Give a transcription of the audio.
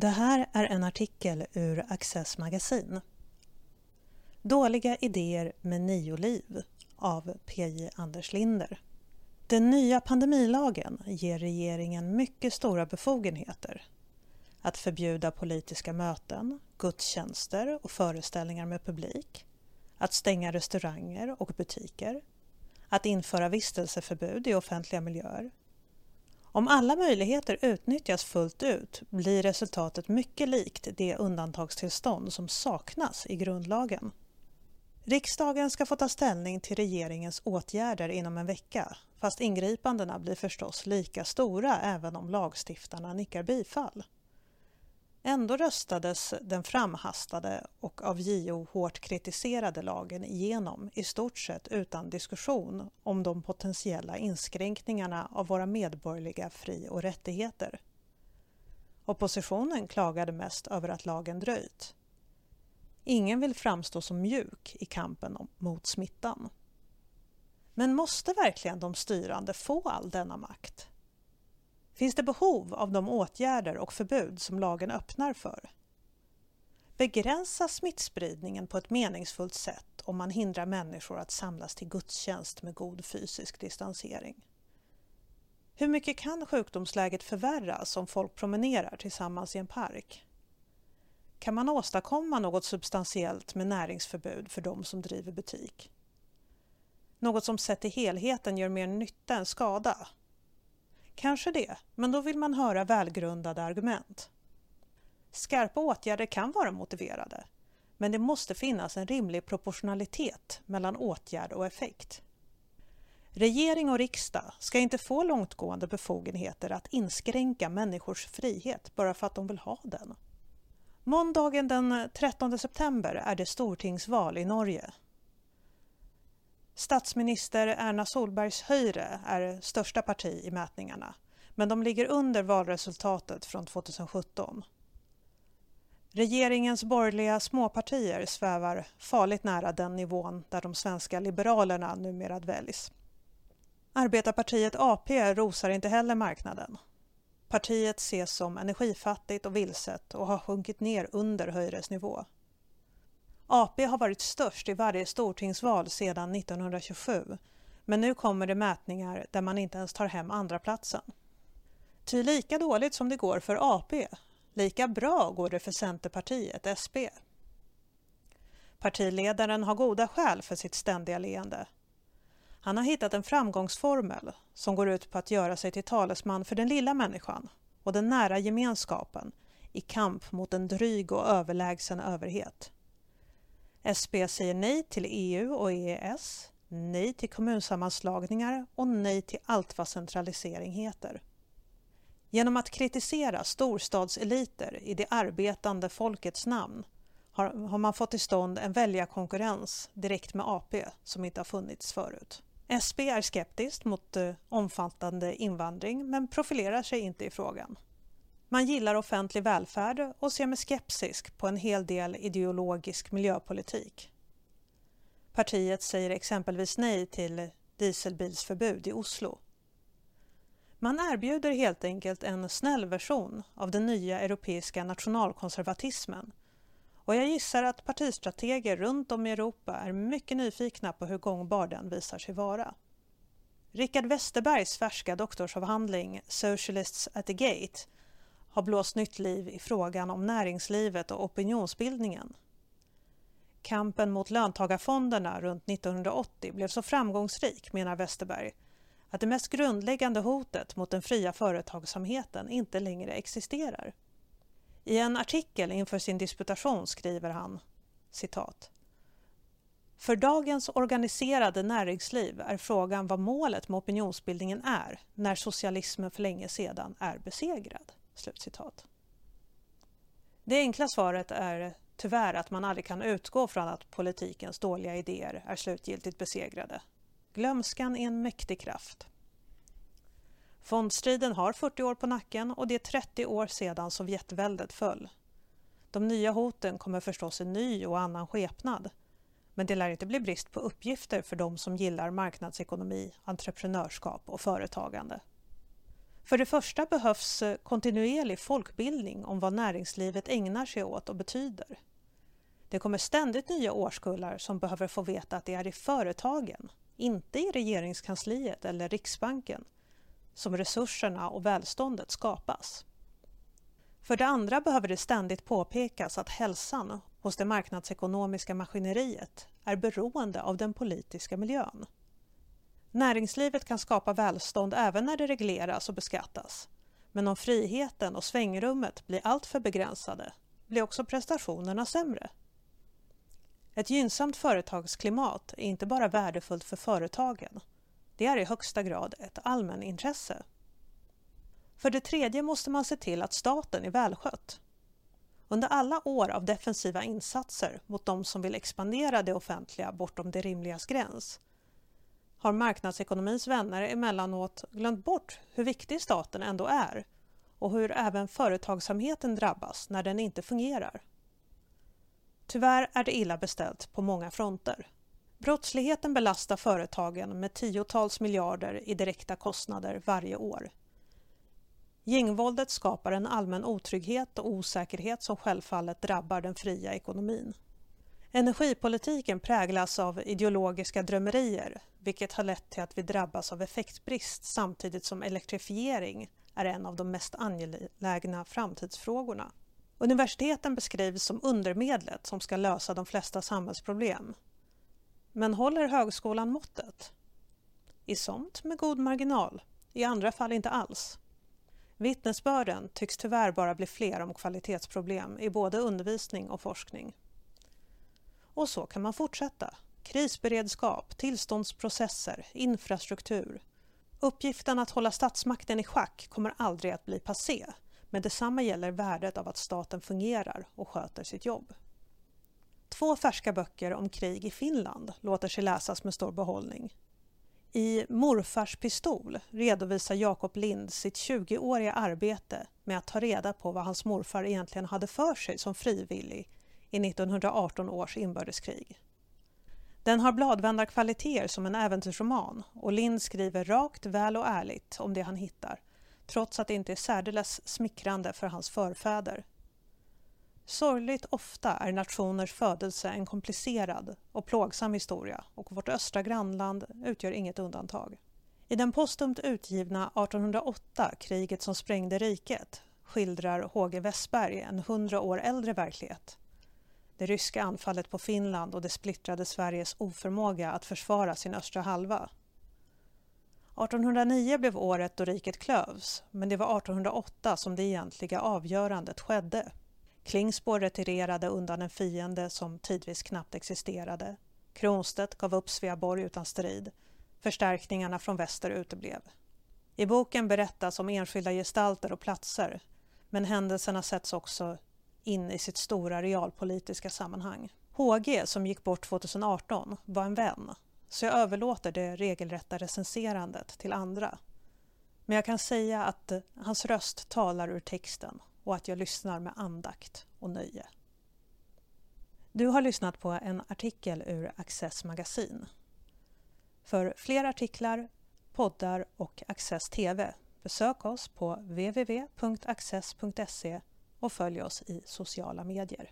Det här är en artikel ur Access Magasin. Dåliga idéer med nio liv av PJ Anders Linder. Den nya pandemilagen ger regeringen mycket stora befogenheter. Att förbjuda politiska möten, gudstjänster och föreställningar med publik. Att stänga restauranger och butiker. Att införa vistelseförbud i offentliga miljöer om alla möjligheter utnyttjas fullt ut blir resultatet mycket likt det undantagstillstånd som saknas i grundlagen. Riksdagen ska få ta ställning till regeringens åtgärder inom en vecka fast ingripandena blir förstås lika stora även om lagstiftarna nickar bifall. Ändå röstades den framhastade och av JO hårt kritiserade lagen igenom i stort sett utan diskussion om de potentiella inskränkningarna av våra medborgerliga fri och rättigheter. Oppositionen klagade mest över att lagen dröjt. Ingen vill framstå som mjuk i kampen mot smittan. Men måste verkligen de styrande få all denna makt? Finns det behov av de åtgärder och förbud som lagen öppnar för? Begränsas smittspridningen på ett meningsfullt sätt om man hindrar människor att samlas till gudstjänst med god fysisk distansering? Hur mycket kan sjukdomsläget förvärras om folk promenerar tillsammans i en park? Kan man åstadkomma något substantiellt med näringsförbud för de som driver butik? Något som sett till helheten gör mer nytta än skada Kanske det, men då vill man höra välgrundade argument. Skarpa åtgärder kan vara motiverade, men det måste finnas en rimlig proportionalitet mellan åtgärd och effekt. Regering och riksdag ska inte få långtgående befogenheter att inskränka människors frihet bara för att de vill ha den. Måndagen den 13 september är det stortingsval i Norge Statsminister Erna Solbergs Höyre är största parti i mätningarna men de ligger under valresultatet från 2017. Regeringens borgerliga småpartier svävar farligt nära den nivån där de svenska liberalerna numera dväljs. Arbetarpartiet AP rosar inte heller marknaden. Partiet ses som energifattigt och vilset och har sjunkit ner under Höyres nivå. AP har varit störst i varje stortingsval sedan 1927 men nu kommer det mätningar där man inte ens tar hem andra platsen. Ty lika dåligt som det går för AP, lika bra går det för Centerpartiet, SP. Partiledaren har goda skäl för sitt ständiga leende. Han har hittat en framgångsformel som går ut på att göra sig till talesman för den lilla människan och den nära gemenskapen i kamp mot en dryg och överlägsen överhet. SP säger nej till EU och EES, nej till kommunsammanslagningar och nej till allt vad centralisering heter. Genom att kritisera storstadseliter i det arbetande folkets namn har, har man fått till stånd en väljarkonkurrens direkt med AP som inte har funnits förut. SP är skeptiskt mot eh, omfattande invandring men profilerar sig inte i frågan. Man gillar offentlig välfärd och ser med skepsis på en hel del ideologisk miljöpolitik. Partiet säger exempelvis nej till dieselbilsförbud i Oslo. Man erbjuder helt enkelt en snäll version av den nya europeiska nationalkonservatismen och jag gissar att partistrateger runt om i Europa är mycket nyfikna på hur gångbar den visar sig vara. Richard Westerbergs färska doktorsavhandling Socialists at the Gate har blåst nytt liv i frågan om näringslivet och opinionsbildningen. Kampen mot löntagarfonderna runt 1980 blev så framgångsrik, menar Westerberg, att det mest grundläggande hotet mot den fria företagsamheten inte längre existerar. I en artikel inför sin disputation skriver han citat för dagens organiserade näringsliv är frågan vad målet med opinionsbildningen är när socialismen för länge sedan är besegrad. Slutcitat. Det enkla svaret är tyvärr att man aldrig kan utgå från att politikens dåliga idéer är slutgiltigt besegrade. Glömskan är en mäktig kraft. Fondstriden har 40 år på nacken och det är 30 år sedan Sovjetväldet föll. De nya hoten kommer förstås i ny och annan skepnad. Men det lär inte bli brist på uppgifter för de som gillar marknadsekonomi, entreprenörskap och företagande. För det första behövs eh, kontinuerlig folkbildning om vad näringslivet ägnar sig åt och betyder. Det kommer ständigt nya årskullar som behöver få veta att det är i företagen, inte i regeringskansliet eller Riksbanken, som resurserna och välståndet skapas. För det andra behöver det ständigt påpekas att hälsan hos det marknadsekonomiska maskineriet är beroende av den politiska miljön. Näringslivet kan skapa välstånd även när det regleras och beskattas. Men om friheten och svängrummet blir alltför begränsade blir också prestationerna sämre. Ett gynnsamt företagsklimat är inte bara värdefullt för företagen. Det är i högsta grad ett allmänintresse. För det tredje måste man se till att staten är välskött. Under alla år av defensiva insatser mot de som vill expandera det offentliga bortom det rimligas gräns har marknadsekonomins vänner emellanåt glömt bort hur viktig staten ändå är och hur även företagsamheten drabbas när den inte fungerar. Tyvärr är det illa beställt på många fronter. Brottsligheten belastar företagen med tiotals miljarder i direkta kostnader varje år. Gängvåldet skapar en allmän otrygghet och osäkerhet som självfallet drabbar den fria ekonomin. Energipolitiken präglas av ideologiska drömmerier vilket har lett till att vi drabbas av effektbrist samtidigt som elektrifiering är en av de mest angelägna framtidsfrågorna. Universiteten beskrivs som undermedlet som ska lösa de flesta samhällsproblem. Men håller högskolan måttet? I somt med god marginal, i andra fall inte alls. Vittnesbörden tycks tyvärr bara bli fler om kvalitetsproblem i både undervisning och forskning. Och så kan man fortsätta. Krisberedskap, tillståndsprocesser, infrastruktur. Uppgiften att hålla statsmakten i schack kommer aldrig att bli passé, men detsamma gäller värdet av att staten fungerar och sköter sitt jobb. Två färska böcker om krig i Finland låter sig läsas med stor behållning. I Morfars pistol redovisar Jakob Lind sitt 20-åriga arbete med att ta reda på vad hans morfar egentligen hade för sig som frivillig i 1918 års inbördeskrig. Den har bladvändarkvaliteter som en äventyrsroman och Lind skriver rakt, väl och ärligt om det han hittar trots att det inte är särdeles smickrande för hans förfäder. Sorgligt ofta är nationers födelse en komplicerad och plågsam historia och vårt östra grannland utgör inget undantag. I den postumt utgivna 1808, Kriget som sprängde riket, skildrar H.G. Westberg en hundra år äldre verklighet. Det ryska anfallet på Finland och det splittrade Sveriges oförmåga att försvara sin östra halva. 1809 blev året då riket klövs, men det var 1808 som det egentliga avgörandet skedde. Klingspor retirerade undan en fiende som tidvis knappt existerade. Kronstedt gav upp Sveaborg utan strid. Förstärkningarna från väster uteblev. I boken berättas om enskilda gestalter och platser men händelserna sätts också in i sitt stora realpolitiska sammanhang. HG, som gick bort 2018, var en vän så jag överlåter det regelrätta recenserandet till andra. Men jag kan säga att eh, hans röst talar ur texten och att jag lyssnar med andakt och nöje. Du har lyssnat på en artikel ur Access magasin. För fler artiklar, poddar och Access TV besök oss på www.access.se och följ oss i sociala medier.